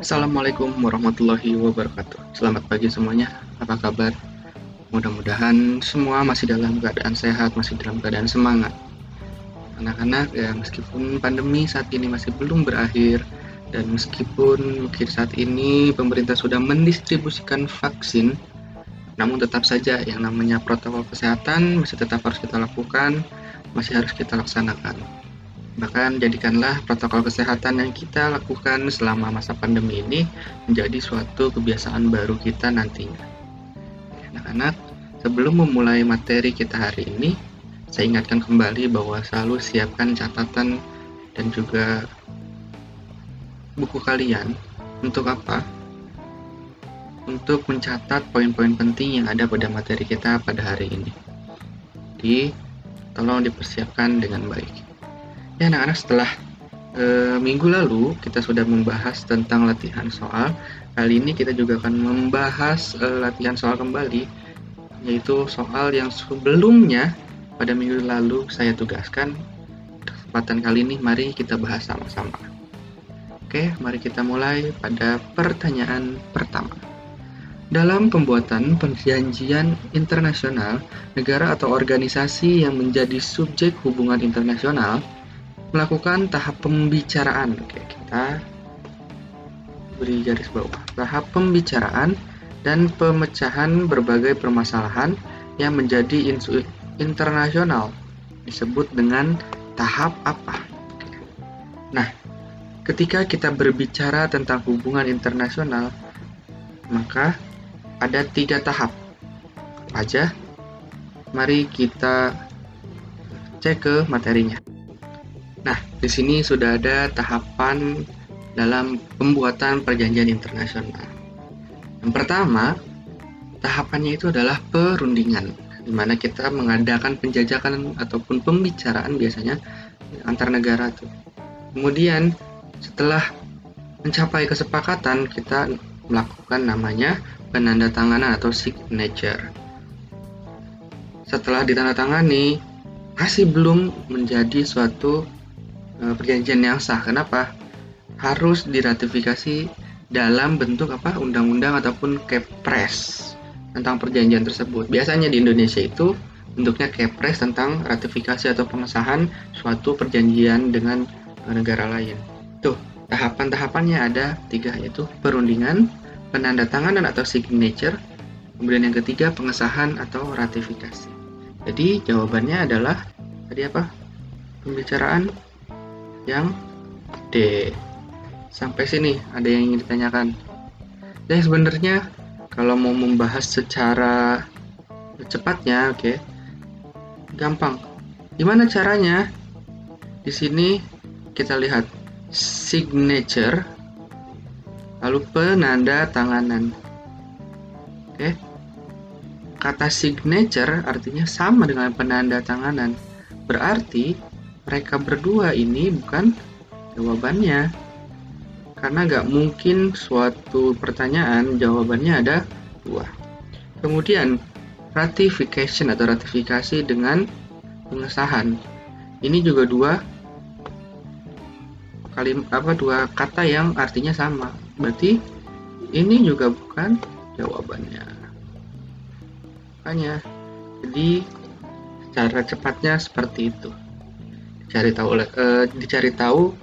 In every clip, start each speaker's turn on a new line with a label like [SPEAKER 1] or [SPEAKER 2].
[SPEAKER 1] Assalamualaikum warahmatullahi wabarakatuh. Selamat pagi semuanya. Apa kabar? Mudah-mudahan semua masih dalam keadaan sehat, masih dalam keadaan semangat. Anak-anak ya meskipun pandemi saat ini masih belum berakhir dan meskipun mungkin saat ini pemerintah sudah mendistribusikan vaksin, namun tetap saja yang namanya protokol kesehatan masih tetap harus kita lakukan, masih harus kita laksanakan Bahkan jadikanlah protokol kesehatan yang kita lakukan selama masa pandemi ini menjadi suatu kebiasaan baru kita nantinya. Anak-anak, sebelum memulai materi kita hari ini, saya ingatkan kembali bahwa selalu siapkan catatan dan juga buku kalian untuk apa? Untuk mencatat poin-poin penting yang ada pada materi kita pada hari ini. Jadi, tolong dipersiapkan dengan baik. Ya anak-anak setelah e, minggu lalu kita sudah membahas tentang latihan soal. Kali ini kita juga akan membahas e, latihan soal kembali, yaitu soal yang sebelumnya pada minggu lalu saya tugaskan. Kesempatan kali ini mari kita bahas sama-sama. Oke, mari kita mulai pada pertanyaan pertama. Dalam pembuatan perjanjian internasional, negara atau organisasi yang menjadi subjek hubungan internasional melakukan tahap pembicaraan. Oke, kita beri garis bawah. Tahap pembicaraan dan pemecahan berbagai permasalahan yang menjadi internasional disebut dengan tahap apa? Nah, ketika kita berbicara tentang hubungan internasional, maka ada tiga tahap. Apa aja? Mari kita cek ke materinya. Nah, di sini sudah ada tahapan dalam pembuatan perjanjian internasional. Yang pertama, tahapannya itu adalah perundingan, di mana kita mengadakan penjajakan ataupun pembicaraan biasanya antar negara tuh. Kemudian setelah mencapai kesepakatan, kita melakukan namanya penandatanganan atau signature. Setelah ditandatangani, masih belum menjadi suatu perjanjian yang sah. Kenapa? Harus diratifikasi dalam bentuk apa? Undang-undang ataupun kepres tentang perjanjian tersebut. Biasanya di Indonesia itu bentuknya kepres tentang ratifikasi atau pengesahan suatu perjanjian dengan eh, negara lain. Tuh, tahapan-tahapannya ada tiga yaitu perundingan, penandatanganan atau signature, kemudian yang ketiga pengesahan atau ratifikasi. Jadi jawabannya adalah tadi apa? Pembicaraan, yang D. Sampai sini ada yang ingin ditanyakan. Dan sebenarnya kalau mau membahas secara cepatnya, oke, okay, gampang. Gimana caranya? Di sini kita lihat signature, lalu penanda tanganan. Oke, okay. kata signature artinya sama dengan penanda tanganan. Berarti mereka berdua ini bukan jawabannya. Karena nggak mungkin suatu pertanyaan jawabannya ada dua. Kemudian ratification atau ratifikasi dengan pengesahan. Ini juga dua kali apa dua kata yang artinya sama. Berarti ini juga bukan jawabannya. Makanya jadi cara cepatnya seperti itu cari tahu uh, dicari tahu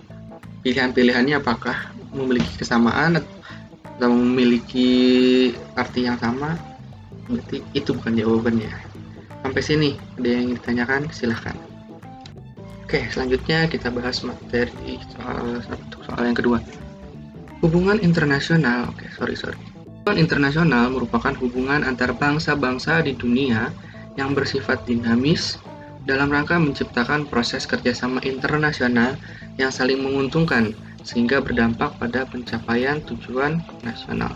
[SPEAKER 1] pilihan-pilihannya apakah memiliki kesamaan atau memiliki arti yang sama. Berarti itu bukan jawabannya. Sampai sini ada yang ditanyakan silahkan. Oke selanjutnya kita bahas materi soal soal yang kedua. Hubungan internasional oke sorry sorry. Hubungan internasional merupakan hubungan antar bangsa-bangsa di dunia yang bersifat dinamis dalam rangka menciptakan proses kerjasama internasional yang saling menguntungkan sehingga berdampak pada pencapaian tujuan nasional.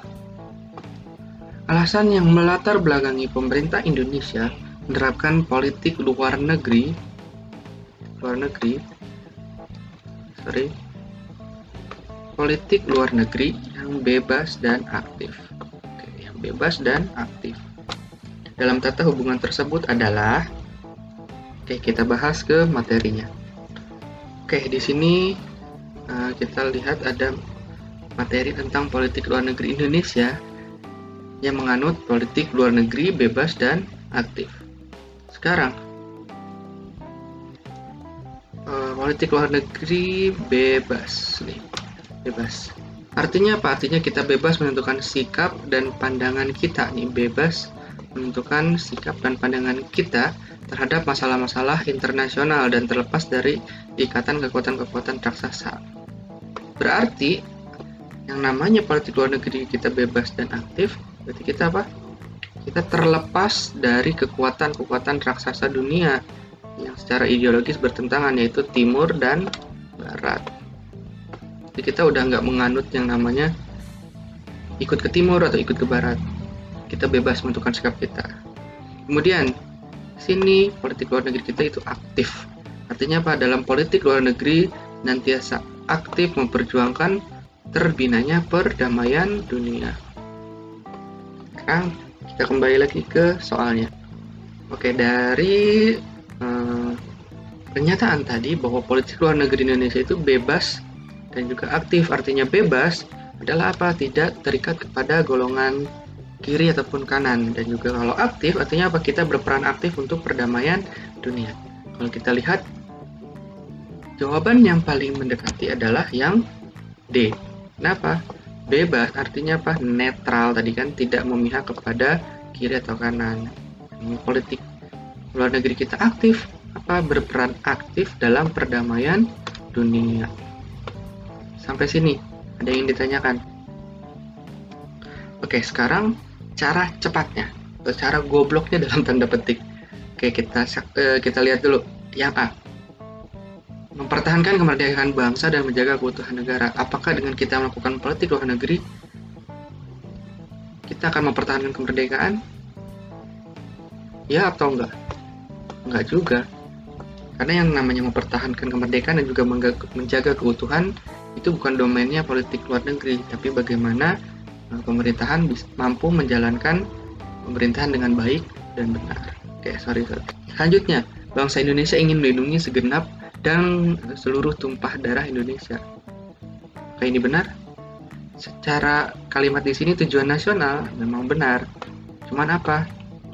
[SPEAKER 1] Alasan yang melatar belakangi pemerintah Indonesia menerapkan politik luar negeri luar negeri sorry politik luar negeri yang bebas dan aktif Oke, yang bebas dan aktif dalam tata hubungan tersebut adalah Oke, kita bahas ke materinya. Oke, di sini uh, kita lihat ada materi tentang politik luar negeri Indonesia yang menganut politik luar negeri bebas dan aktif. Sekarang, uh, politik luar negeri bebas nih, bebas. Artinya apa? Artinya kita bebas menentukan sikap dan pandangan kita nih, bebas menentukan sikap dan pandangan kita terhadap masalah-masalah internasional dan terlepas dari ikatan kekuatan-kekuatan raksasa. Berarti yang namanya politik luar negeri kita bebas dan aktif, berarti kita apa? Kita terlepas dari kekuatan-kekuatan raksasa dunia yang secara ideologis bertentangan yaitu timur dan barat. Jadi kita udah nggak menganut yang namanya ikut ke timur atau ikut ke barat. Kita bebas menentukan sikap kita. Kemudian sini politik luar negeri kita itu aktif. Artinya apa? Dalam politik luar negeri nantiasa aktif memperjuangkan terbinanya perdamaian dunia. Sekarang kita kembali lagi ke soalnya. Oke, dari eh, pernyataan tadi bahwa politik luar negeri Indonesia itu bebas dan juga aktif. Artinya bebas adalah apa? Tidak terikat kepada golongan kiri ataupun kanan. Dan juga kalau aktif artinya apa? Kita berperan aktif untuk perdamaian dunia. Kalau kita lihat jawaban yang paling mendekati adalah yang D. Kenapa? Bebas artinya apa? Netral tadi kan tidak memihak kepada kiri atau kanan. Politik luar negeri kita aktif apa? Berperan aktif dalam perdamaian dunia. Sampai sini ada yang ditanyakan. Oke, sekarang cara cepatnya atau cara gobloknya dalam tanda petik. Oke, kita uh, kita lihat dulu. Yang A. Mempertahankan kemerdekaan bangsa dan menjaga keutuhan negara. Apakah dengan kita melakukan politik luar negeri kita akan mempertahankan kemerdekaan? Ya atau enggak? Enggak juga. Karena yang namanya mempertahankan kemerdekaan dan juga menjaga keutuhan itu bukan domainnya politik luar negeri, tapi bagaimana pemerintahan mampu menjalankan pemerintahan dengan baik dan benar. Oke, sorry, sorry. Selanjutnya, bangsa Indonesia ingin melindungi segenap dan seluruh tumpah darah Indonesia. Oke, ini benar? Secara kalimat di sini tujuan nasional memang benar. Cuman apa?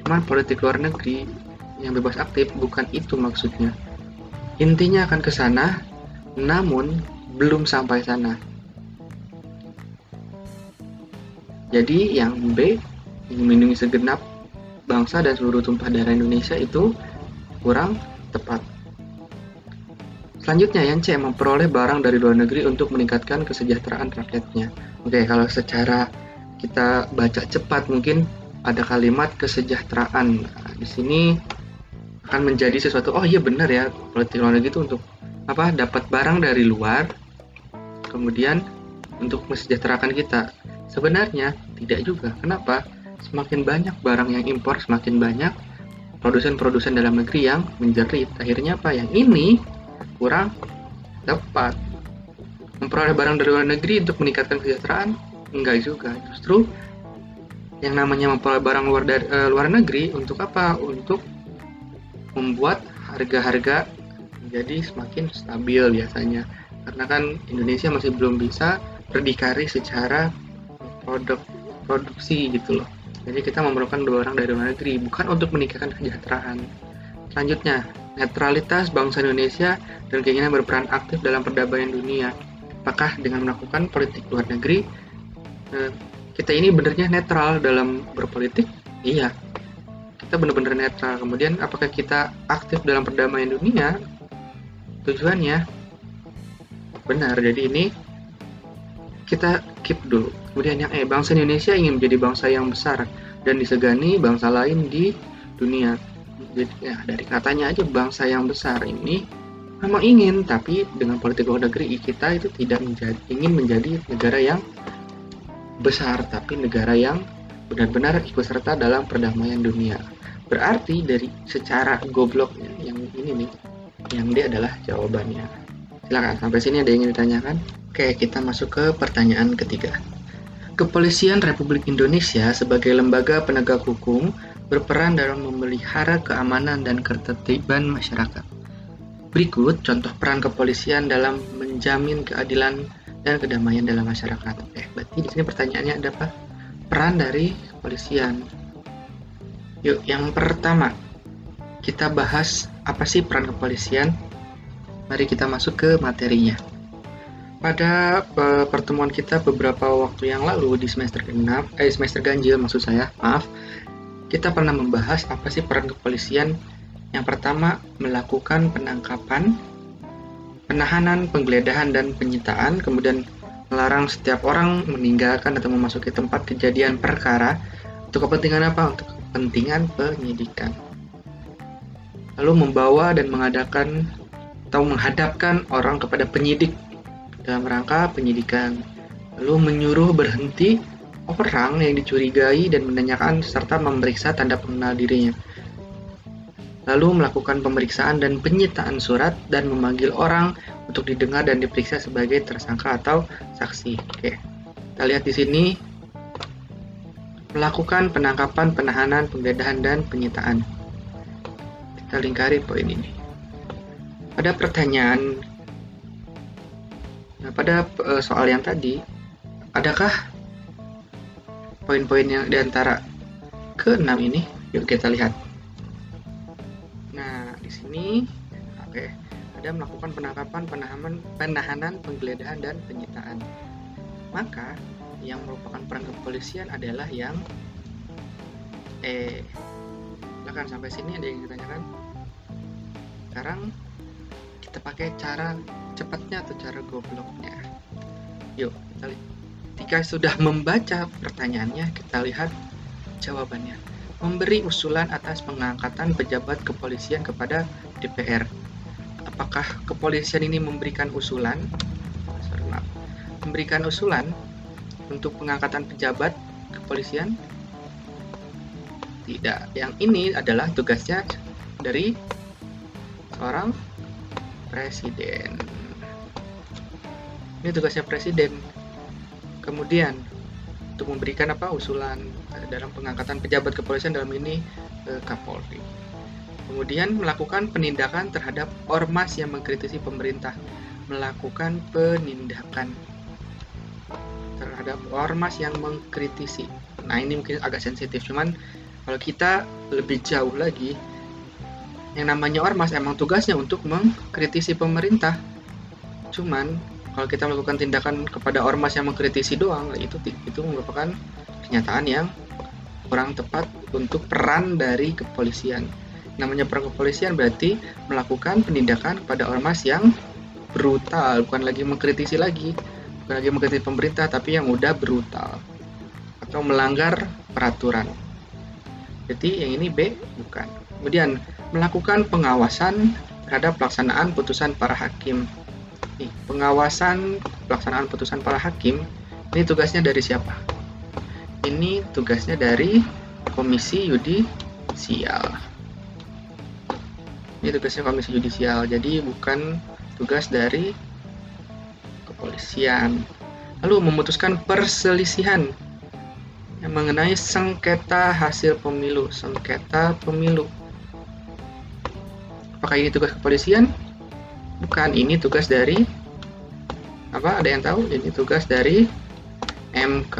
[SPEAKER 1] Cuman politik luar negeri yang bebas aktif bukan itu maksudnya. Intinya akan ke sana, namun belum sampai sana. Jadi yang B ingin melindungi segenap bangsa dan seluruh tumpah darah Indonesia itu kurang tepat. Selanjutnya yang C memperoleh barang dari luar negeri untuk meningkatkan kesejahteraan rakyatnya. Oke, kalau secara kita baca cepat mungkin ada kalimat kesejahteraan. Nah, di sini akan menjadi sesuatu oh iya benar ya politik luar negeri itu untuk apa dapat barang dari luar kemudian untuk mesejahterakan kita Sebenarnya tidak juga. Kenapa? Semakin banyak barang yang impor, semakin banyak produsen-produsen dalam negeri yang menjerit. Akhirnya apa? Yang ini kurang tepat. Memperoleh barang dari luar negeri untuk meningkatkan kesejahteraan? Enggak juga. Justru yang namanya memperoleh barang luar dari uh, luar negeri untuk apa? Untuk membuat harga-harga menjadi semakin stabil biasanya. Karena kan Indonesia masih belum bisa berdikari secara produk produksi gitu loh. Jadi kita memerlukan dua orang dari luar negeri bukan untuk meningkatkan kesejahteraan. Selanjutnya netralitas bangsa Indonesia dan keinginan berperan aktif dalam perdamaian dunia. Apakah dengan melakukan politik luar negeri eh, kita ini benernya netral dalam berpolitik? Iya. Kita benar-benar netral. Kemudian apakah kita aktif dalam perdamaian dunia? Tujuannya benar. Jadi ini kita keep dulu. Kemudian yang E, bangsa Indonesia ingin menjadi bangsa yang besar dan disegani bangsa lain di dunia. Jadi ya, dari katanya aja bangsa yang besar ini memang ingin, tapi dengan politik luar negeri kita itu tidak menjadi, ingin menjadi negara yang besar, tapi negara yang benar-benar ikut serta dalam perdamaian dunia. Berarti dari secara gobloknya yang ini nih, yang dia adalah jawabannya. Silakan sampai sini ada yang ingin ditanyakan? Oke, kita masuk ke pertanyaan ketiga. Kepolisian Republik Indonesia sebagai lembaga penegak hukum berperan dalam memelihara keamanan dan ketertiban masyarakat. Berikut contoh peran kepolisian dalam menjamin keadilan dan kedamaian dalam masyarakat. Oke, berarti di sini pertanyaannya ada apa? Peran dari kepolisian. Yuk, yang pertama kita bahas apa sih peran kepolisian. Mari kita masuk ke materinya. Pada uh, pertemuan kita beberapa waktu yang lalu di semester genap, eh semester ganjil maksud saya, maaf, kita pernah membahas apa sih peran kepolisian. Yang pertama, melakukan penangkapan, penahanan, penggeledahan, dan penyitaan, kemudian melarang setiap orang meninggalkan atau memasuki tempat kejadian perkara untuk kepentingan apa? Untuk kepentingan penyidikan. Lalu membawa dan mengadakan atau menghadapkan orang kepada penyidik dalam rangka penyidikan. Lalu menyuruh berhenti orang yang dicurigai dan menanyakan serta memeriksa tanda pengenal dirinya lalu melakukan pemeriksaan dan penyitaan surat dan memanggil orang untuk didengar dan diperiksa sebagai tersangka atau saksi. Oke, kita lihat di sini melakukan penangkapan, penahanan, penggeledahan dan penyitaan. Kita lingkari poin ini. Pada pertanyaan, nah pada eh, soal yang tadi, adakah poin-poin yang di antara ke-6 ini? Yuk kita lihat ini oke ada melakukan penangkapan, penahanan, penahanan, penggeledahan dan penyitaan. Maka yang merupakan peran kepolisian adalah yang eh silakan sampai sini ada yang ditanyakan. Sekarang kita pakai cara cepatnya atau cara gobloknya. Yuk, kita lihat. Jika sudah membaca pertanyaannya, kita lihat jawabannya memberi usulan atas pengangkatan pejabat kepolisian kepada DPR. Apakah kepolisian ini memberikan usulan? Memberikan usulan untuk pengangkatan pejabat kepolisian? Tidak. Yang ini adalah tugasnya dari seorang presiden. Ini tugasnya presiden. Kemudian untuk memberikan apa usulan dalam pengangkatan pejabat kepolisian dalam ini eh, Kapolri. Kemudian melakukan penindakan terhadap ormas yang mengkritisi pemerintah, melakukan penindakan terhadap ormas yang mengkritisi. Nah ini mungkin agak sensitif, cuman kalau kita lebih jauh lagi, yang namanya ormas emang tugasnya untuk mengkritisi pemerintah. Cuman kalau kita melakukan tindakan kepada ormas yang mengkritisi doang itu itu merupakan kenyataan yang kurang tepat untuk peran dari kepolisian. Namanya peran kepolisian berarti melakukan penindakan kepada ormas yang brutal bukan lagi mengkritisi lagi bukan lagi mengkritisi pemerintah tapi yang udah brutal atau melanggar peraturan. Jadi yang ini B bukan. Kemudian melakukan pengawasan terhadap pelaksanaan putusan para hakim Nih, pengawasan pelaksanaan putusan para hakim ini tugasnya dari siapa? Ini tugasnya dari Komisi Yudisial. Ini tugasnya Komisi Yudisial, jadi bukan tugas dari kepolisian. Lalu memutuskan perselisihan yang mengenai sengketa hasil pemilu, sengketa pemilu. Apakah ini tugas kepolisian? Bukan, ini tugas dari apa? Ada yang tahu? Ini tugas dari MK.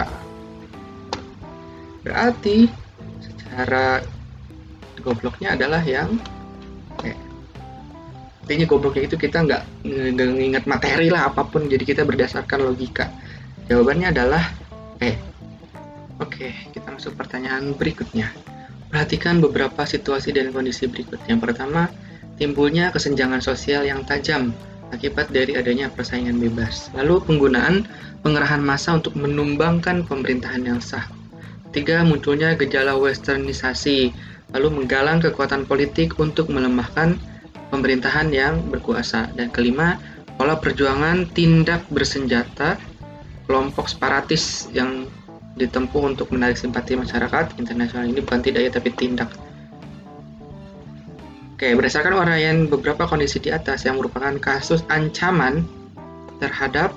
[SPEAKER 1] Berarti secara gobloknya adalah yang eh, intinya gobloknya itu kita nggak nginget materi lah apa pun jadi kita berdasarkan logika jawabannya adalah eh oke kita masuk pertanyaan berikutnya perhatikan beberapa situasi dan kondisi berikut yang pertama timbulnya kesenjangan sosial yang tajam akibat dari adanya persaingan bebas. Lalu penggunaan pengerahan massa untuk menumbangkan pemerintahan yang sah. Tiga, munculnya gejala westernisasi, lalu menggalang kekuatan politik untuk melemahkan pemerintahan yang berkuasa. Dan kelima, pola perjuangan tindak bersenjata kelompok separatis yang ditempuh untuk menarik simpati masyarakat internasional ini bukan tidak ya tapi tindak Oke, berdasarkan uraian beberapa kondisi di atas yang merupakan kasus ancaman terhadap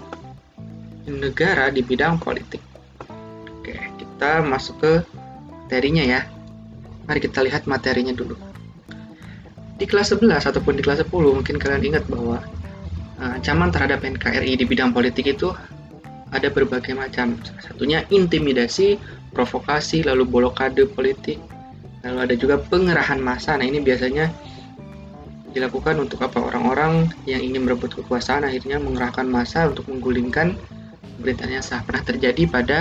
[SPEAKER 1] negara di bidang politik. Oke, kita masuk ke materinya ya. Mari kita lihat materinya dulu. Di kelas 11 ataupun di kelas 10 mungkin kalian ingat bahwa eh, ancaman terhadap NKRI di bidang politik itu ada berbagai macam. Salah satunya intimidasi, provokasi, lalu blokade politik, lalu ada juga pengerahan massa. Nah ini biasanya dilakukan untuk apa orang-orang yang ingin merebut kekuasaan akhirnya mengerahkan massa untuk menggulingkan pemerintahan yang sah. Pernah terjadi pada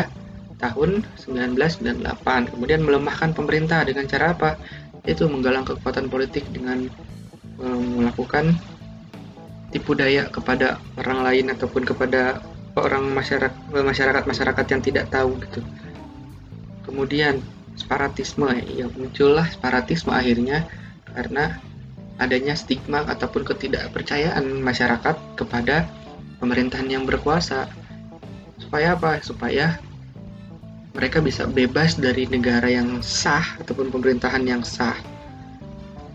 [SPEAKER 1] tahun 1998. Kemudian melemahkan pemerintah dengan cara apa? Itu menggalang kekuatan politik dengan melakukan tipu daya kepada orang lain ataupun kepada orang masyarakat masyarakat masyarakat yang tidak tahu gitu. Kemudian separatisme ya muncullah separatisme akhirnya karena adanya stigma ataupun ketidakpercayaan masyarakat kepada pemerintahan yang berkuasa. Supaya apa? Supaya mereka bisa bebas dari negara yang sah ataupun pemerintahan yang sah.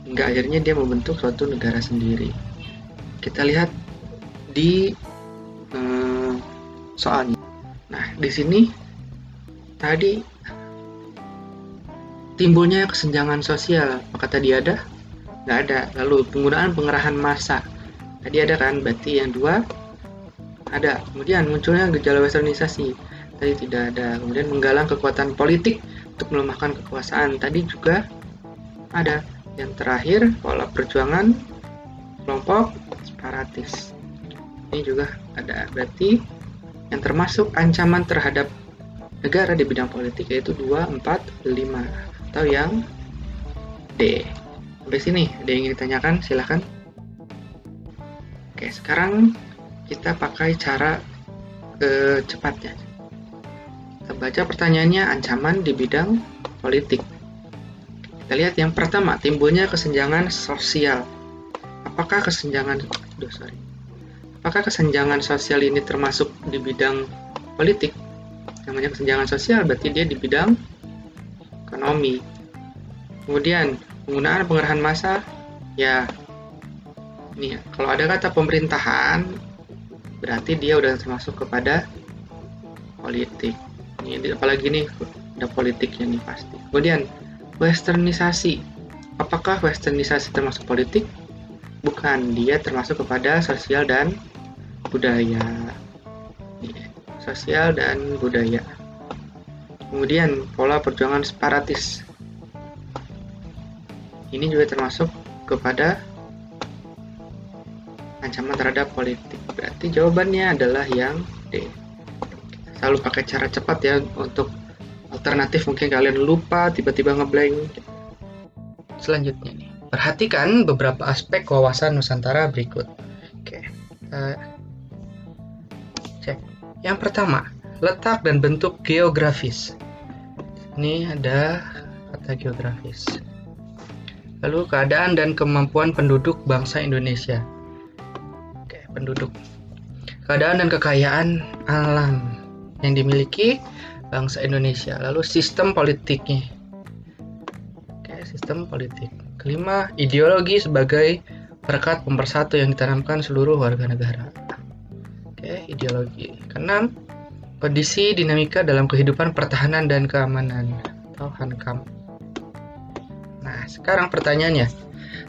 [SPEAKER 1] Hingga akhirnya dia membentuk suatu negara sendiri kita lihat di uh, soalnya. Nah, di sini tadi timbulnya kesenjangan sosial. Apakah tadi ada? Nggak ada. Lalu penggunaan pengerahan massa. Tadi ada kan? Berarti yang dua ada. Kemudian munculnya gejala westernisasi. Tadi tidak ada. Kemudian menggalang kekuatan politik untuk melemahkan kekuasaan. Tadi juga ada. Yang terakhir, pola perjuangan kelompok separatis. Ini juga ada berarti yang termasuk ancaman terhadap negara di bidang politik yaitu 2, 4, 5 atau yang D. Sampai sini ada yang ingin ditanyakan silahkan. Oke sekarang kita pakai cara ke cepatnya. Kita baca pertanyaannya ancaman di bidang politik. Kita lihat yang pertama timbulnya kesenjangan sosial. Apakah kesenjangan Duh, sorry. Apakah kesenjangan sosial ini termasuk di bidang politik? Namanya kesenjangan sosial berarti dia di bidang ekonomi. Kemudian penggunaan pengerahan massa ya ini ya, kalau ada kata pemerintahan berarti dia udah termasuk kepada politik. Ini apalagi nih ada politiknya nih pasti. Kemudian westernisasi. Apakah westernisasi termasuk politik? Bukan, dia termasuk kepada sosial dan budaya. Sosial dan budaya. Kemudian pola perjuangan separatis. Ini juga termasuk kepada ancaman terhadap politik. Berarti jawabannya adalah yang D. Selalu pakai cara cepat ya untuk alternatif mungkin kalian lupa tiba-tiba ngeblank. Selanjutnya nih. Perhatikan beberapa aspek wawasan Nusantara berikut. Oke, kita cek. Yang pertama, letak dan bentuk geografis. Ini ada kata geografis. Lalu keadaan dan kemampuan penduduk bangsa Indonesia. Oke, penduduk. Keadaan dan kekayaan alam yang dimiliki bangsa Indonesia. Lalu sistem politiknya. Oke, sistem politik. Kelima, ideologi sebagai perekat pemersatu yang ditanamkan seluruh warga negara. Oke, ideologi. Keenam, kondisi dinamika dalam kehidupan pertahanan dan keamanan atau Hankam. Nah, sekarang pertanyaannya.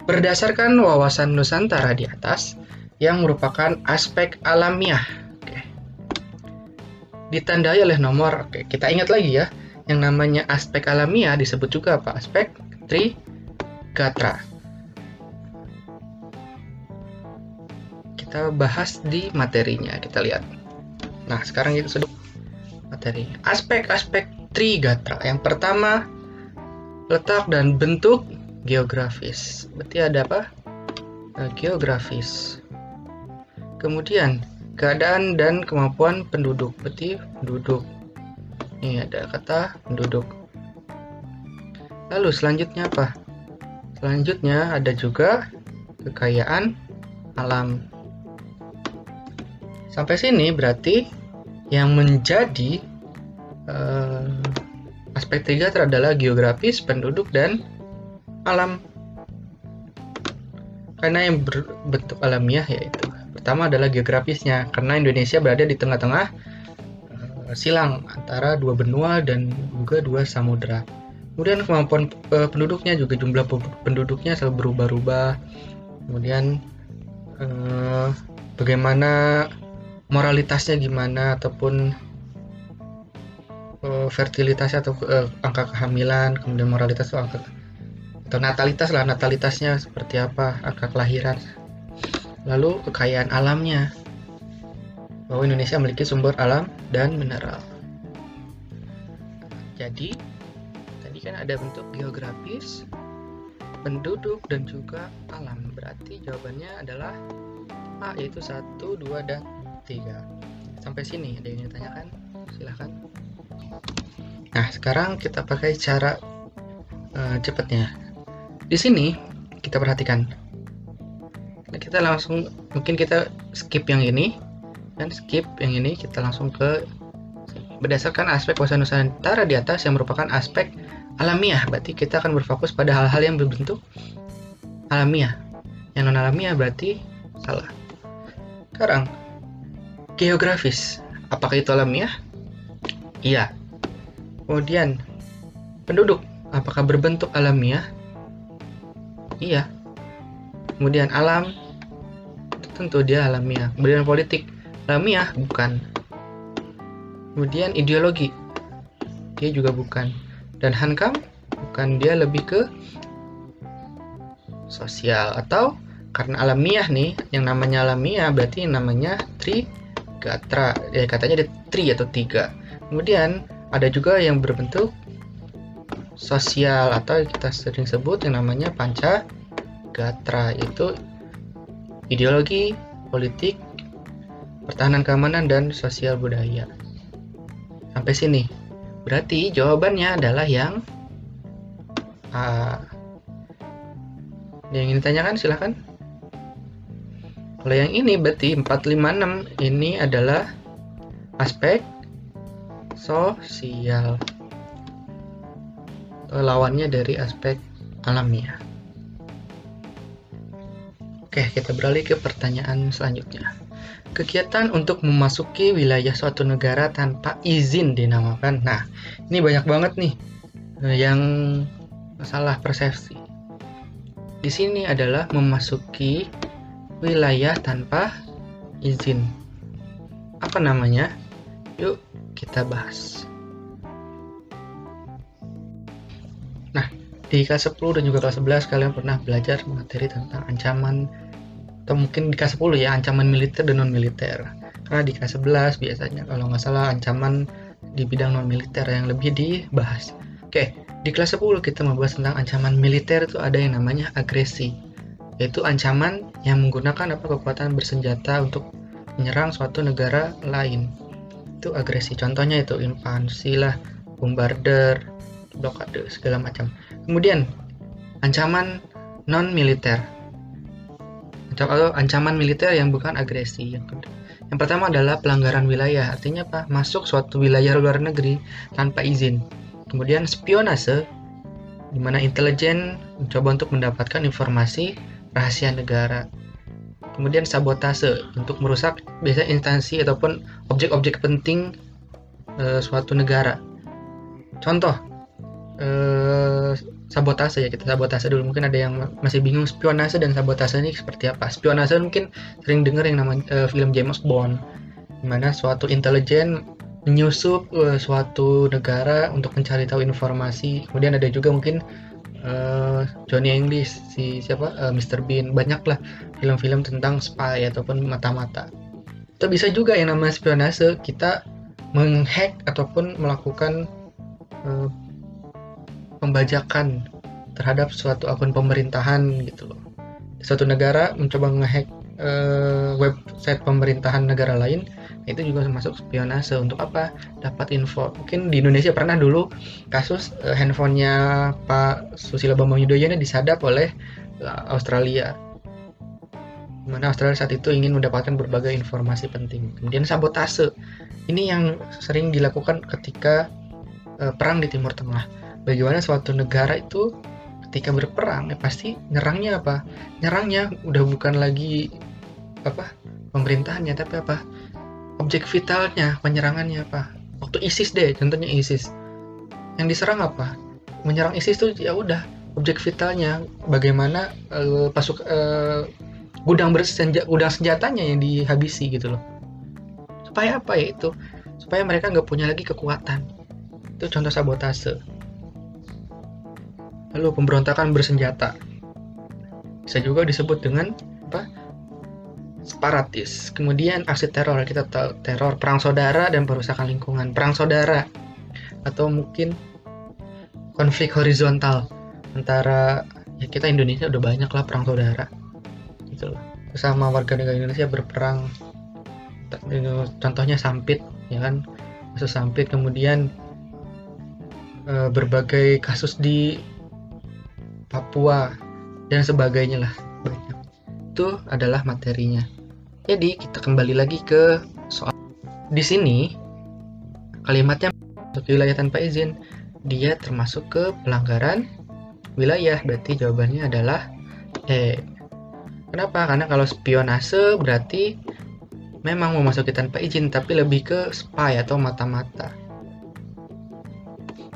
[SPEAKER 1] Berdasarkan wawasan Nusantara di atas yang merupakan aspek alamiah. Oke. Ditandai oleh nomor. Oke, kita ingat lagi ya. Yang namanya aspek alamiah disebut juga apa? Aspek tri Gatra. Kita bahas di materinya, kita lihat. Nah, sekarang itu sudah materi. Aspek-aspek Trigatra. Yang pertama, letak dan bentuk geografis. Berarti ada apa? Nah, geografis. Kemudian, keadaan dan kemampuan penduduk. Berarti penduduk. Ini ada kata penduduk. Lalu selanjutnya apa? Selanjutnya ada juga kekayaan alam. Sampai sini berarti yang menjadi uh, aspek tiga adalah geografis, penduduk dan alam. Karena yang berbentuk alamiah yaitu pertama adalah geografisnya karena Indonesia berada di tengah-tengah uh, silang antara dua benua dan juga dua samudera. Kemudian kemampuan uh, penduduknya juga jumlah penduduknya selalu berubah-ubah. Kemudian uh, bagaimana moralitasnya gimana ataupun uh, fertilitasnya atau uh, angka kehamilan kemudian moralitas atau angka atau natalitas lah natalitasnya seperti apa angka kelahiran. Lalu kekayaan alamnya. Bahwa Indonesia memiliki sumber alam dan mineral. Jadi tadi kan ada bentuk geografis penduduk dan juga alam. Berarti jawabannya adalah A yaitu 1, 2, dan 3 sampai sini ada yang ditanyakan? Silahkan nah sekarang kita pakai cara uh, cepatnya. Di sini kita perhatikan. Nah, kita langsung mungkin kita skip yang ini. Dan skip yang ini kita langsung ke berdasarkan aspek bahasa Nusantara di atas yang merupakan aspek alamiah. Berarti kita akan berfokus pada hal-hal yang berbentuk alamiah. Yang non alamiah berarti salah. Sekarang geografis. Apakah itu alamiah? Iya kemudian penduduk. Apakah berbentuk alamiah? Iya. Kemudian alam. Tentu dia alamiah. Kemudian politik. Alamiah bukan. Kemudian ideologi. Dia juga bukan. Dan Hankam bukan. Dia lebih ke sosial. Atau karena alamiah nih yang namanya alamiah berarti namanya trigatra. Ya katanya ada tri atau tiga. Kemudian ada juga yang berbentuk sosial atau kita sering sebut yang namanya panca gatra itu ideologi, politik, pertahanan keamanan dan sosial budaya. Sampai sini. Berarti jawabannya adalah yang A. Yang ingin ditanyakan silahkan. Kalau yang ini berarti 456 ini adalah aspek sosial lawannya dari aspek alamiah. Oke, kita beralih ke pertanyaan selanjutnya. Kegiatan untuk memasuki wilayah suatu negara tanpa izin dinamakan. Nah, ini banyak banget nih eh, yang masalah persepsi. Di sini adalah memasuki wilayah tanpa izin. Apa namanya? Yuk kita bahas. di kelas 10 dan juga kelas 11 kalian pernah belajar materi tentang ancaman atau mungkin di kelas 10 ya ancaman militer dan non militer karena di kelas 11 biasanya kalau nggak salah ancaman di bidang non militer yang lebih dibahas. Oke di kelas 10 kita membahas tentang ancaman militer itu ada yang namanya agresi. Yaitu ancaman yang menggunakan apa kekuatan bersenjata untuk menyerang suatu negara lain itu agresi contohnya itu invasi lah bombarder blokade segala macam Kemudian ancaman non militer atau ancaman militer yang bukan agresi. Yang kedua, yang pertama adalah pelanggaran wilayah, artinya apa? Masuk suatu wilayah luar negeri tanpa izin. Kemudian spionase, di mana intelijen mencoba untuk mendapatkan informasi rahasia negara. Kemudian sabotase untuk merusak biasa instansi ataupun objek-objek penting e, suatu negara. Contoh, e, sabotase ya kita sabotase dulu. Mungkin ada yang masih bingung spionase dan sabotase ini seperti apa. Spionase mungkin sering dengar yang namanya uh, film James Bond di mana suatu intelijen menyusup uh, suatu negara untuk mencari tahu informasi. Kemudian ada juga mungkin uh, Johnny English si siapa? Uh, Mr Bean. Banyaklah film-film tentang spy ataupun mata-mata. Atau bisa juga yang namanya spionase kita menghack ataupun melakukan uh, pembajakan terhadap suatu akun pemerintahan gitu loh. Suatu negara mencoba ngehack uh, website pemerintahan negara lain, itu juga masuk spionase untuk apa? Dapat info. Mungkin di Indonesia pernah dulu kasus uh, handphonenya Pak Susilo Bambang Yudhoyono disadap oleh uh, Australia. Mana Australia saat itu ingin mendapatkan berbagai informasi penting. Kemudian sabotase. Ini yang sering dilakukan ketika uh, perang di Timur Tengah bagaimana suatu negara itu ketika berperang ya pasti nyerangnya apa nyerangnya udah bukan lagi apa pemerintahannya tapi apa objek vitalnya penyerangannya apa? Waktu ISIS deh contohnya ISIS. Yang diserang apa? Menyerang ISIS tuh ya udah objek vitalnya. Bagaimana uh, pasuk uh, gudang bersenjata gudang senjatanya yang dihabisi gitu loh. Supaya apa ya itu? Supaya mereka nggak punya lagi kekuatan. Itu contoh sabotase. Lalu pemberontakan bersenjata. Bisa juga disebut dengan separatis. Kemudian aksi teror kita tahu teror perang saudara dan perusakan lingkungan. Perang saudara atau mungkin konflik horizontal antara ya kita Indonesia udah banyak lah perang saudara. Gitu loh sesama warga negara Indonesia berperang. Contohnya sampit ya kan? Kasus sampit. Kemudian e, berbagai kasus di Papua dan sebagainya lah. Banyak itu adalah materinya. Jadi kita kembali lagi ke soal. Di sini kalimatnya untuk wilayah tanpa izin. Dia termasuk ke pelanggaran wilayah. Berarti jawabannya adalah E. Kenapa? Karena kalau spionase berarti memang memasuki tanpa izin tapi lebih ke spy atau mata-mata.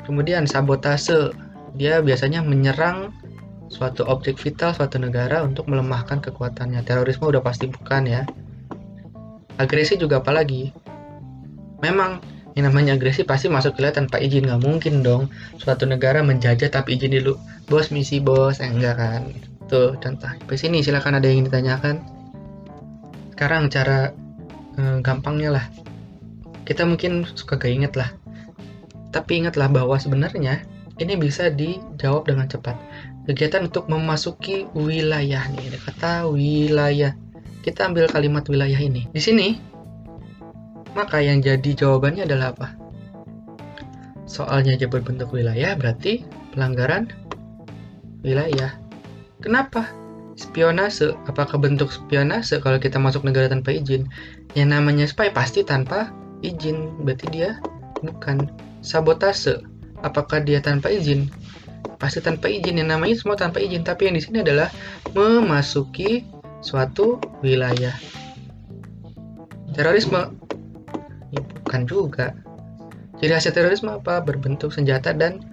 [SPEAKER 1] Kemudian sabotase. Dia biasanya menyerang suatu objek vital suatu negara untuk melemahkan kekuatannya. Terorisme udah pasti bukan ya. Agresi juga apalagi? Memang yang namanya agresi pasti masuk wilayah tanpa izin. Nggak mungkin dong. Suatu negara menjajah tapi izin dulu. Bos misi bos. Eh, enggak kan? Tuh contoh. Di sini silakan ada yang ditanyakan. Sekarang cara eh, gampangnya lah. Kita mungkin suka gak inget lah. Tapi ingatlah bahwa sebenarnya ini bisa dijawab dengan cepat kegiatan untuk memasuki wilayah nih ada kata wilayah. Kita ambil kalimat wilayah ini. Di sini maka yang jadi jawabannya adalah apa? Soalnya aja berbentuk wilayah berarti pelanggaran wilayah. Kenapa? Spionase. Apakah bentuk spionase kalau kita masuk negara tanpa izin? Yang namanya spy pasti tanpa izin. Berarti dia bukan sabotase. Apakah dia tanpa izin pasti tanpa izin yang namanya semua tanpa izin tapi yang di sini adalah memasuki suatu wilayah terorisme ya, bukan juga jadi hasil terorisme apa berbentuk senjata dan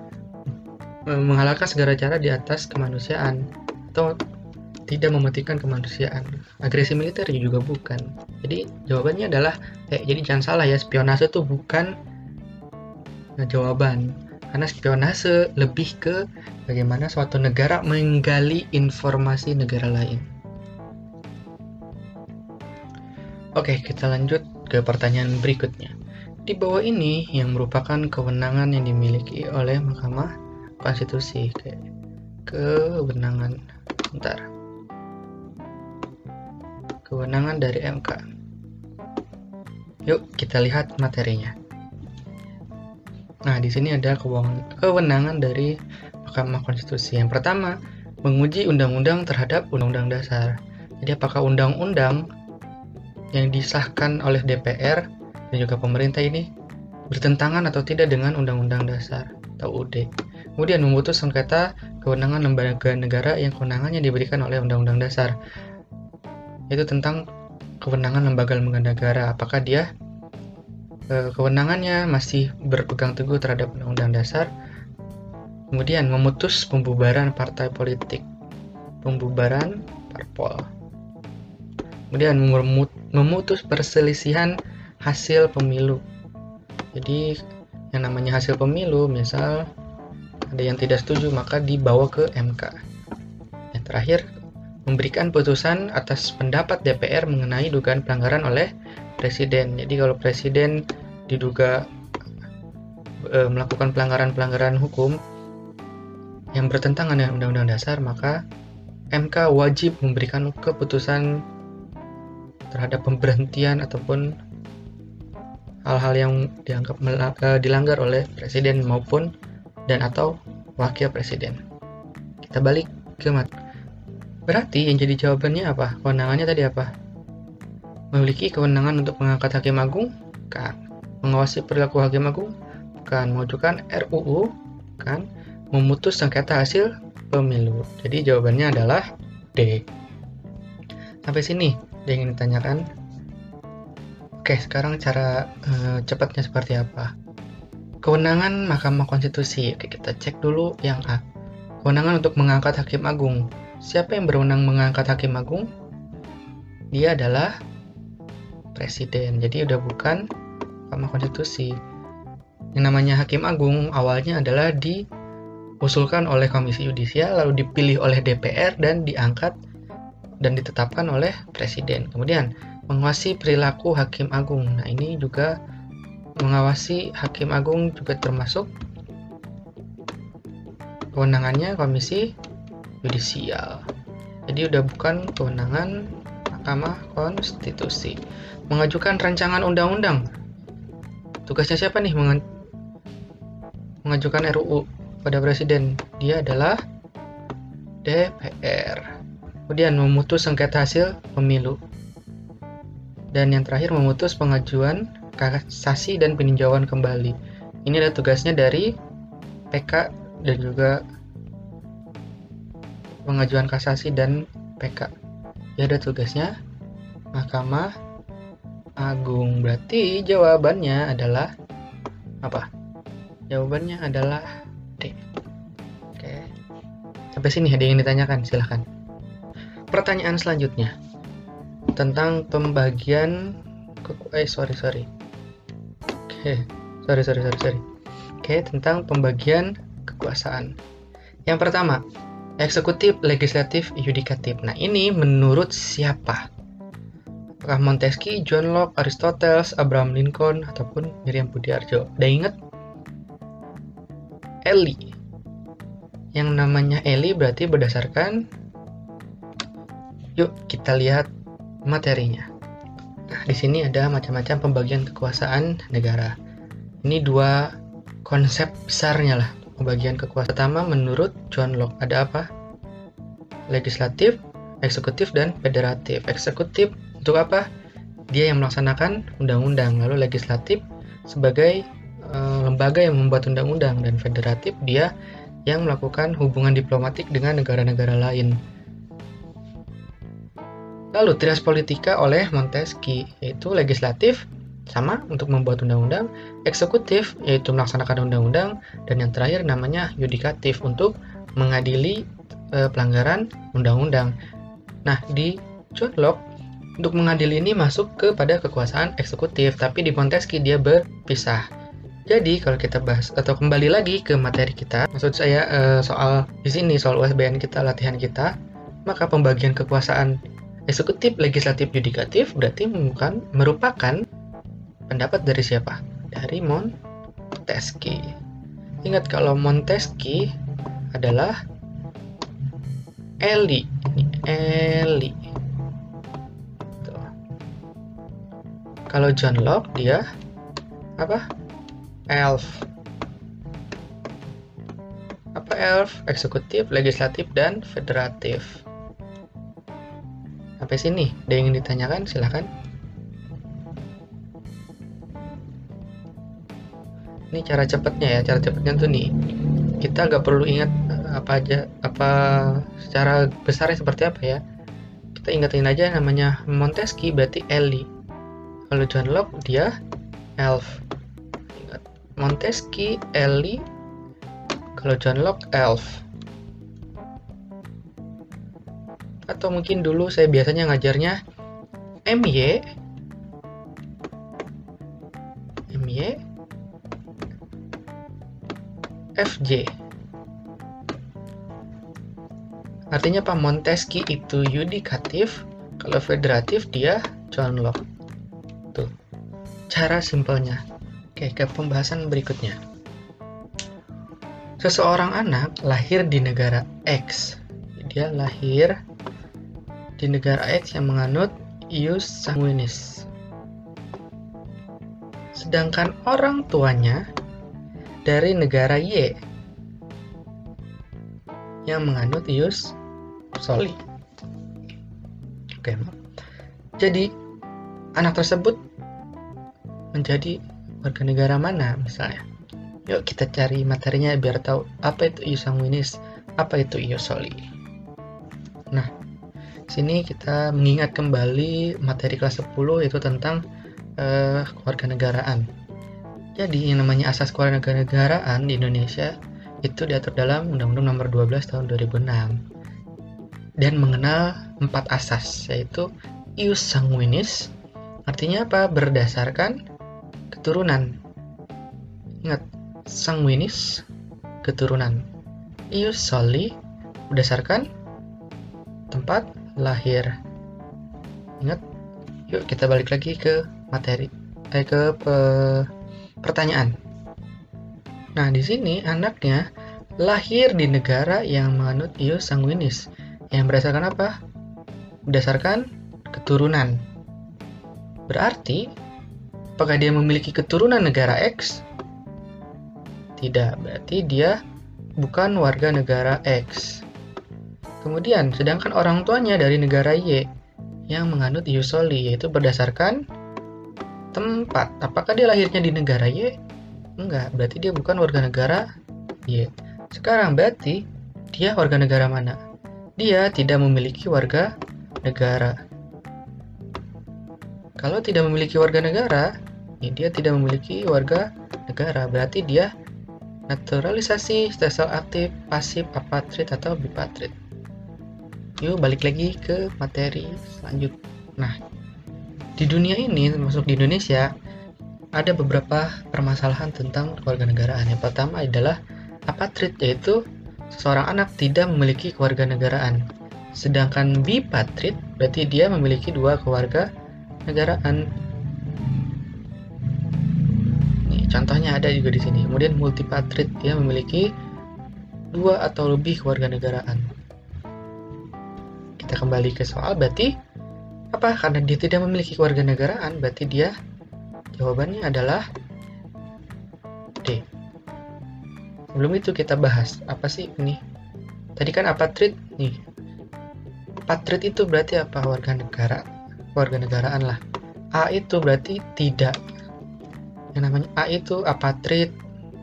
[SPEAKER 1] menghalalkan segala cara di atas kemanusiaan atau tidak mematikan kemanusiaan. Agresi militer juga bukan. Jadi jawabannya adalah eh, jadi jangan salah ya spionase itu bukan nah, jawaban. Karena spionase lebih ke bagaimana suatu negara menggali informasi negara lain. Oke, kita lanjut ke pertanyaan berikutnya. Di bawah ini yang merupakan kewenangan yang dimiliki oleh Mahkamah Konstitusi. Kewenangan, bentar kewenangan dari MK. Yuk kita lihat materinya. Nah, di sini ada kewenangan dari Mahkamah Konstitusi. Yang pertama, menguji undang-undang terhadap undang-undang dasar. Jadi apakah undang-undang yang disahkan oleh DPR dan juga pemerintah ini bertentangan atau tidak dengan undang-undang dasar atau UUD. Kemudian memutus sengketa kewenangan lembaga negara yang kewenangannya diberikan oleh undang-undang dasar itu tentang kewenangan lembaga-lembaga negara apakah dia kewenangannya masih berpegang teguh terhadap undang-undang dasar kemudian memutus pembubaran partai politik pembubaran parpol kemudian memutus perselisihan hasil pemilu. Jadi yang namanya hasil pemilu misal ada yang tidak setuju maka dibawa ke MK yang terakhir memberikan putusan atas pendapat DPR mengenai dugaan pelanggaran oleh presiden. Jadi kalau presiden diduga e, melakukan pelanggaran-pelanggaran hukum yang bertentangan dengan Undang-Undang Dasar, maka MK wajib memberikan keputusan terhadap pemberhentian ataupun hal-hal yang dianggap e, dilanggar oleh presiden maupun dan atau wakil presiden. Kita balik ke mat Berarti yang jadi jawabannya apa? Kewenangannya tadi apa? Memiliki kewenangan untuk mengangkat hakim agung? Kan. Mengawasi perilaku hakim agung? Kan. Mengajukan RUU? Kan. Memutus sengketa hasil pemilu. Jadi jawabannya adalah D. Sampai sini yang ingin ditanyakan? Oke, sekarang cara uh, cepatnya seperti apa? Kewenangan Mahkamah Konstitusi. Oke, kita cek dulu yang A. Kewenangan untuk mengangkat hakim agung. Siapa yang berwenang mengangkat hakim agung? Dia adalah presiden. Jadi udah bukan Mahkamah Konstitusi. Yang namanya Hakim Agung awalnya adalah diusulkan oleh Komisi Yudisial, lalu dipilih oleh DPR dan diangkat dan ditetapkan oleh presiden. Kemudian mengawasi perilaku Hakim Agung. Nah, ini juga mengawasi Hakim Agung juga termasuk kewenangannya Komisi Yudisial. Jadi udah bukan kewenangan Mahkamah Konstitusi. Mengajukan rancangan undang-undang. Tugasnya siapa nih mengajukan RUU pada presiden? Dia adalah DPR. Kemudian memutus sengketa hasil pemilu. Dan yang terakhir memutus pengajuan kasasi dan peninjauan kembali. Ini adalah tugasnya dari PK dan juga pengajuan kasasi dan PK ya ada tugasnya Mahkamah Agung. Berarti jawabannya adalah apa? Jawabannya adalah D. Oke. Sampai sini ada yang ditanyakan, silahkan. Pertanyaan selanjutnya tentang pembagian eh sorry sorry. Oke, sorry sorry sorry sorry. Oke, tentang pembagian kekuasaan. Yang pertama, Eksekutif, legislatif, yudikatif. Nah, ini menurut siapa? Apakah Montesquieu, John Locke, Aristoteles, Abraham Lincoln, ataupun Miriam Budiarjo? Udah inget? Eli. Yang namanya Eli berarti berdasarkan Yuk kita lihat materinya. Nah, di sini ada macam-macam pembagian kekuasaan negara. Ini dua konsep besarnya lah pembagian kekuasaan pertama menurut John Locke ada apa? Legislatif, eksekutif, dan federatif. Eksekutif untuk apa? Dia yang melaksanakan undang-undang. Lalu legislatif sebagai e, lembaga yang membuat undang-undang dan federatif dia yang melakukan hubungan diplomatik dengan negara-negara lain. Lalu trias politika oleh Montesquieu yaitu legislatif, sama untuk membuat undang-undang, eksekutif yaitu melaksanakan undang-undang, dan yang terakhir namanya yudikatif untuk mengadili e, pelanggaran undang-undang. Nah, di John Locke untuk mengadili ini masuk kepada kekuasaan eksekutif, tapi di Montesquieu dia berpisah. Jadi kalau kita bahas atau kembali lagi ke materi kita, maksud saya e, soal di sini soal USBN kita latihan kita, maka pembagian kekuasaan eksekutif, legislatif, yudikatif berarti bukan merupakan Pendapat dari siapa? Dari Montesquieu. Ingat kalau Montesquieu adalah Eli. Ini Eli. Kalau John Locke dia apa? Elf. Apa elf? Eksekutif, legislatif, dan federatif. Sampai sini, ada yang ingin ditanyakan? Silahkan. Ini cara cepatnya ya cara cepatnya tuh nih kita nggak perlu ingat eh, apa aja apa secara besarnya seperti apa ya. Kita ingetin aja namanya Montesquieu berarti Ellie kalau John Locke dia elf. Ingat Montesquieu Ellie kalau John Locke elf. Atau mungkin dulu saya biasanya ngajarnya MY FJ. Artinya Pak Montesquieu itu yudikatif, kalau federatif dia John Locke. Tuh, cara simpelnya. Oke, ke pembahasan berikutnya. Seseorang anak lahir di negara X. Dia lahir di negara X yang menganut ius sanguinis. Sedangkan orang tuanya dari negara Y yang menganut ius soli. Oke, jadi anak tersebut menjadi warga negara mana misalnya? Yuk kita cari materinya biar tahu apa itu ius sanguinis, apa itu ius soli. Nah, sini kita mengingat kembali materi kelas 10 itu tentang uh, kewarganegaraan. Jadi yang namanya asas kewarganegaraan di Indonesia itu diatur dalam Undang-Undang Nomor 12 Tahun 2006 dan mengenal empat asas yaitu ius sanguinis, Artinya apa? Berdasarkan keturunan. Ingat, sanguinis keturunan. Ius soli berdasarkan tempat lahir. Ingat, yuk kita balik lagi ke materi, eh ke pe, pertanyaan. Nah, di sini anaknya lahir di negara yang menganut ius sanguinis. Yang berdasarkan apa? Berdasarkan keturunan. Berarti, apakah dia memiliki keturunan negara X? Tidak, berarti dia bukan warga negara X. Kemudian, sedangkan orang tuanya dari negara Y yang menganut Yusoli, yaitu berdasarkan tempat. Apakah dia lahirnya di negara Y? Enggak, berarti dia bukan warga negara Y. Sekarang berarti dia warga negara mana? Dia tidak memiliki warga negara. Kalau tidak memiliki warga negara, ya dia tidak memiliki warga negara. Berarti dia naturalisasi, stelsel aktif, pasif, apatrit, atau bipatrit. Yuk balik lagi ke materi selanjutnya. Nah, di dunia ini, termasuk di Indonesia, ada beberapa permasalahan tentang keluarga negaraan. Yang pertama adalah apatrit, yaitu seseorang anak tidak memiliki keluarga negaraan. Sedangkan bipatrit berarti dia memiliki dua keluarga negaraan. Nih, contohnya ada juga di sini. Kemudian multipatrit dia memiliki dua atau lebih keluarga negaraan. Kita kembali ke soal berarti apa? Karena dia tidak memiliki keluarga negaraan, berarti dia jawabannya adalah D. Sebelum itu kita bahas apa sih ini? Tadi kan apatrit nih. Patrit itu berarti apa? Warga negara warga negaraan lah. A itu berarti tidak. Yang namanya A itu apatrit,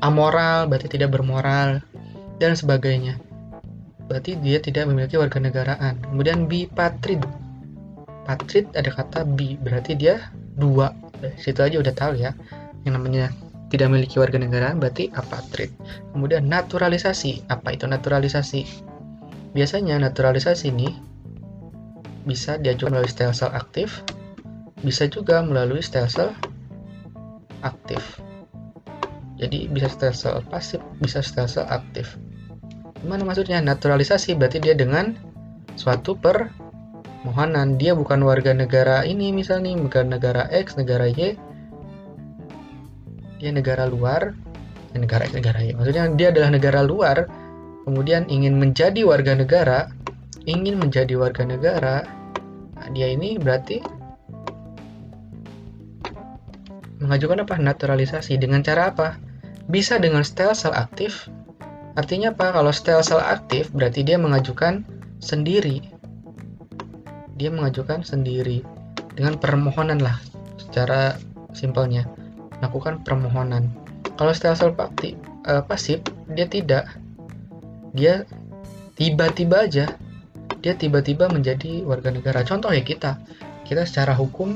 [SPEAKER 1] amoral, berarti tidak bermoral, dan sebagainya. Berarti dia tidak memiliki warga negaraan. Kemudian bipatrit. Patrit ada kata bi, berarti dia dua. Dari situ aja udah tahu ya. Yang namanya tidak memiliki warga negaraan berarti apatrit. Kemudian naturalisasi. Apa itu naturalisasi? Biasanya naturalisasi ini bisa diajukan melalui stem cell aktif, bisa juga melalui stem cell aktif. Jadi bisa stem cell pasif, bisa stem cell aktif. Gimana maksudnya? Naturalisasi berarti dia dengan suatu permohonan. Dia bukan warga negara ini misalnya, bukan negara X, negara Y. Dia negara luar, negara X, negara Y. Maksudnya dia adalah negara luar, kemudian ingin menjadi warga negara, ingin menjadi warga negara, nah, dia ini berarti mengajukan apa? Naturalisasi dengan cara apa? Bisa dengan stem sel aktif. Artinya apa? Kalau stem sel aktif berarti dia mengajukan sendiri. Dia mengajukan sendiri dengan permohonan lah secara simpelnya melakukan permohonan. Kalau stem sel aktif, uh, pasif dia tidak. Dia tiba-tiba aja dia tiba-tiba menjadi warga negara. Contoh ya kita, kita secara hukum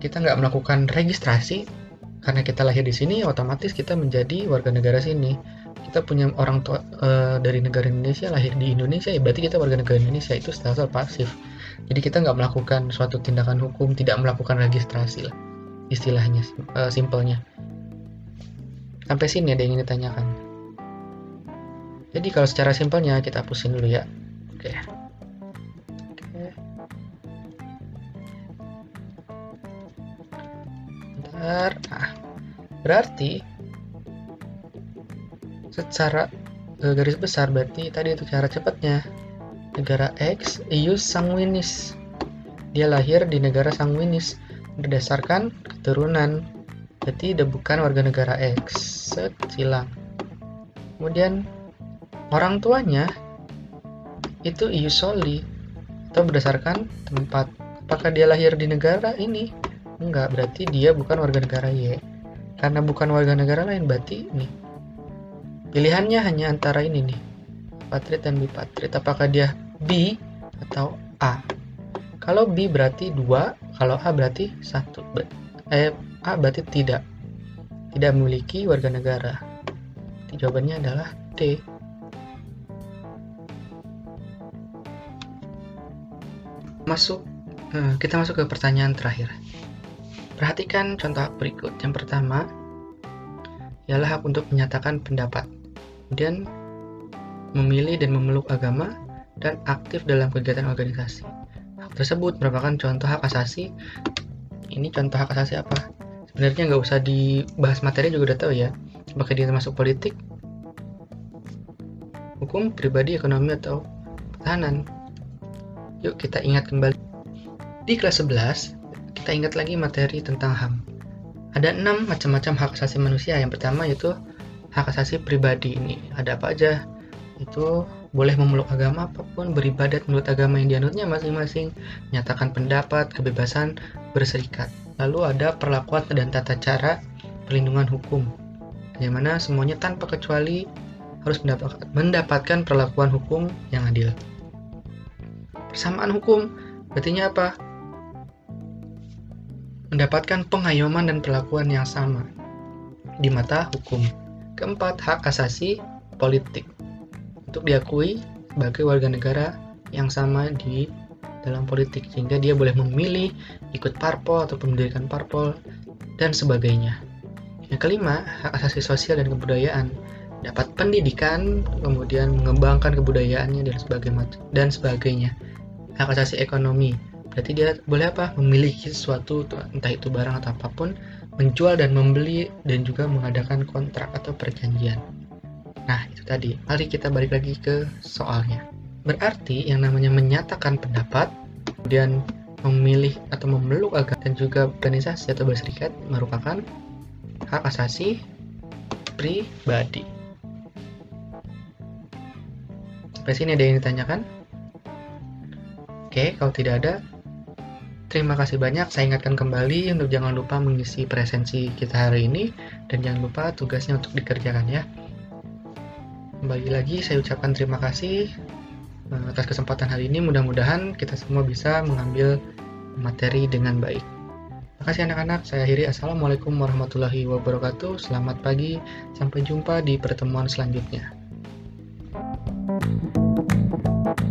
[SPEAKER 1] kita nggak melakukan registrasi karena kita lahir di sini, otomatis kita menjadi warga negara sini. Kita punya orang tua e, dari negara Indonesia lahir di Indonesia, ya berarti kita warga negara Indonesia itu status pasif. Jadi kita nggak melakukan suatu tindakan hukum, tidak melakukan registrasi lah, istilahnya, e, simpelnya. Sampai sini ada yang ingin ditanyakan. Jadi kalau secara simpelnya kita hapusin dulu ya. Oke. Oke. Bentar. Nah, berarti secara e, garis besar berarti tadi itu cara cepatnya negara X ius sanguinis dia lahir di negara sanguinis berdasarkan keturunan berarti dia bukan warga negara X set kemudian orang tuanya itu iusoli atau berdasarkan tempat. Apakah dia lahir di negara ini? Enggak, berarti dia bukan warga negara Y. Karena bukan warga negara lain, berarti nih. Pilihannya hanya antara ini nih. Patrit dan bipatrit. Apakah dia B atau A? Kalau B berarti dua, kalau A berarti satu. Eh, A berarti tidak. Tidak memiliki warga negara. Jawabannya adalah D. masuk uh, kita masuk ke pertanyaan terakhir Perhatikan contoh berikut. Yang pertama, ialah hak untuk menyatakan pendapat. Kemudian, memilih dan memeluk agama, dan aktif dalam kegiatan organisasi. Hak tersebut merupakan contoh hak asasi. Ini contoh hak asasi apa? Sebenarnya nggak usah dibahas materi juga udah tahu ya. Apakah dia termasuk politik, hukum, pribadi, ekonomi, atau pertahanan. Yuk kita ingat kembali. Di kelas 11, kita ingat lagi materi tentang HAM. Ada enam macam-macam hak asasi manusia. Yang pertama yaitu hak asasi pribadi ini. Ada apa aja? Itu boleh memeluk agama apa pun, beribadat menurut agama yang dianutnya masing-masing, menyatakan pendapat, kebebasan berserikat. Lalu ada perlakuan dan tata cara perlindungan hukum, di mana semuanya tanpa kecuali harus mendapatkan perlakuan hukum yang adil. Persamaan hukum, artinya apa? mendapatkan pengayoman dan perlakuan yang sama di mata hukum. Keempat, hak asasi politik untuk diakui sebagai warga negara yang sama di dalam politik sehingga dia boleh memilih ikut parpol atau mendirikan parpol dan sebagainya. Yang kelima, hak asasi sosial dan kebudayaan dapat pendidikan, kemudian mengembangkan kebudayaannya dan sebagainya dan sebagainya. Hak asasi ekonomi Berarti dia boleh apa? Memiliki sesuatu entah itu barang atau apa pun, menjual dan membeli dan juga mengadakan kontrak atau perjanjian. Nah, itu tadi. Mari kita balik lagi ke soalnya. Berarti yang namanya menyatakan pendapat, kemudian memilih atau memeluk agama dan juga organisasi atau berserikat merupakan hak asasi pribadi. Sampai sini ada yang ditanyakan? Oke, kalau tidak ada, Terima kasih banyak. Saya ingatkan kembali untuk jangan lupa mengisi presensi kita hari ini dan jangan lupa tugasnya untuk dikerjakan ya. Kembali lagi saya ucapkan terima kasih eh, atas kesempatan hari ini. Mudah-mudahan kita semua bisa mengambil materi dengan baik. Terima kasih anak-anak. Saya akhiri. Assalamualaikum warahmatullahi wabarakatuh. Selamat pagi. Sampai jumpa di pertemuan selanjutnya. thank you